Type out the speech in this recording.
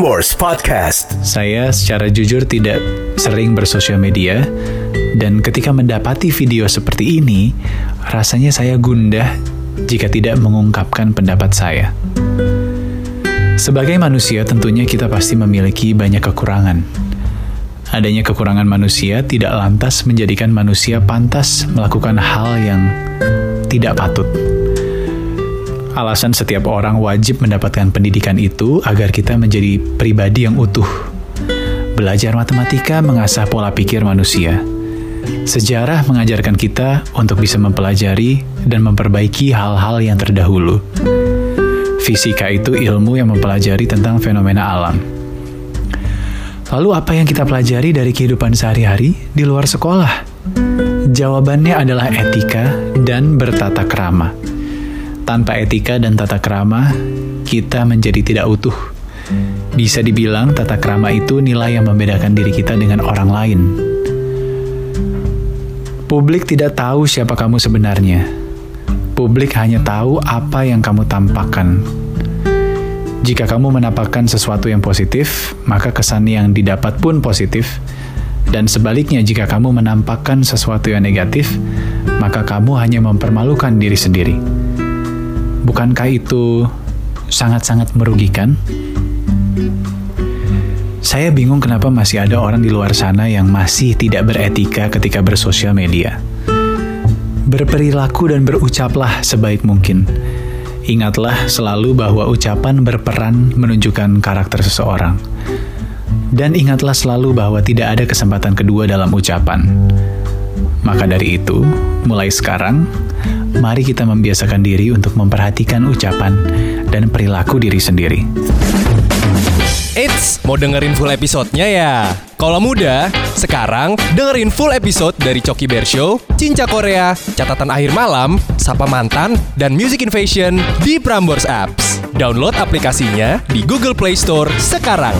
Prambors Podcast. Saya secara jujur tidak sering bersosial media dan ketika mendapati video seperti ini, rasanya saya gundah jika tidak mengungkapkan pendapat saya. Sebagai manusia tentunya kita pasti memiliki banyak kekurangan. Adanya kekurangan manusia tidak lantas menjadikan manusia pantas melakukan hal yang tidak patut. Alasan setiap orang wajib mendapatkan pendidikan itu agar kita menjadi pribadi yang utuh. Belajar matematika mengasah pola pikir manusia. Sejarah mengajarkan kita untuk bisa mempelajari dan memperbaiki hal-hal yang terdahulu. Fisika itu ilmu yang mempelajari tentang fenomena alam. Lalu apa yang kita pelajari dari kehidupan sehari-hari di luar sekolah? Jawabannya adalah etika dan bertata krama. Tanpa etika dan tata krama, kita menjadi tidak utuh. Bisa dibilang tata krama itu nilai yang membedakan diri kita dengan orang lain. Publik tidak tahu siapa kamu sebenarnya. Publik hanya tahu apa yang kamu tampakkan. Jika kamu menampakkan sesuatu yang positif, maka kesan yang didapat pun positif. Dan sebaliknya, jika kamu menampakkan sesuatu yang negatif, maka kamu hanya mempermalukan diri sendiri. Bukankah itu sangat-sangat merugikan? Saya bingung kenapa masih ada orang di luar sana yang masih tidak beretika ketika bersosial media. Berperilaku dan berucaplah sebaik mungkin. Ingatlah selalu bahwa ucapan berperan menunjukkan karakter seseorang. Dan ingatlah selalu bahwa tidak ada kesempatan kedua dalam ucapan. Maka dari itu, mulai sekarang, mari kita membiasakan diri untuk memperhatikan ucapan dan perilaku diri sendiri. Eits, mau dengerin full episodenya ya? Kalau muda, sekarang dengerin full episode dari Coki Bear Show, Cinca Korea, Catatan Akhir Malam, Sapa Mantan, dan Music Invasion di Prambors Apps. Download aplikasinya di Google Play Store sekarang.